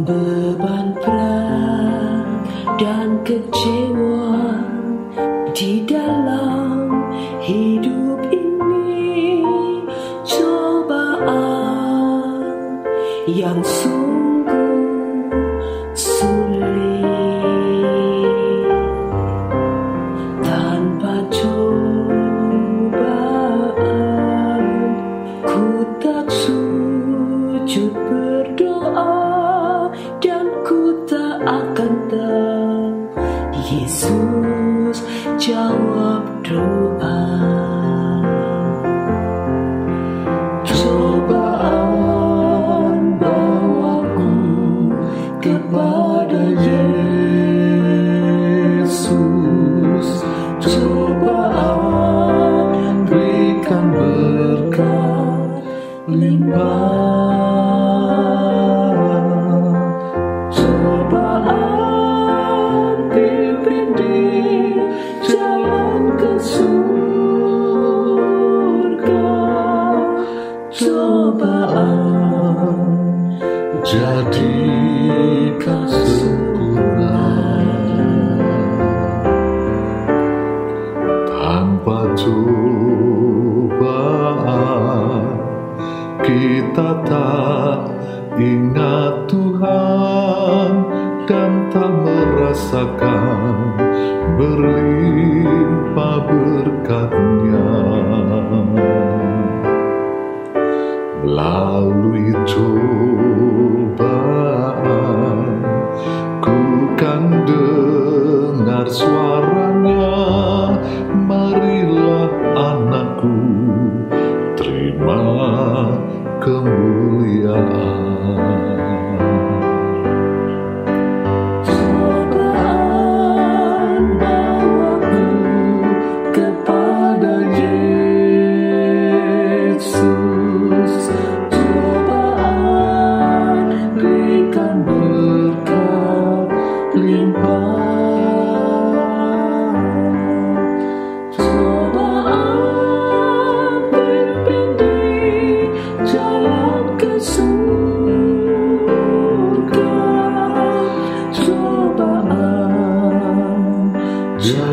Beban perang dan kecewa di dalam hidup ini. Cobaan yang sungguh sulit Tanpa cobaan. Ku tak sujud Yesus jawab doa. Cobaan bawaku kepada Yesus. Cobaan berikan berkat limpah jadikan sempurna tanpa cobaan kita tak ingat Tuhan dan tak merasakan berlimpah berkatnya anakku terima kemuliaan Cobaan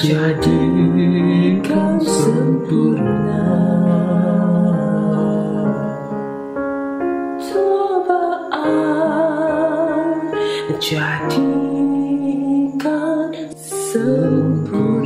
jadikan sempurna. Cobaan jadikan sempurna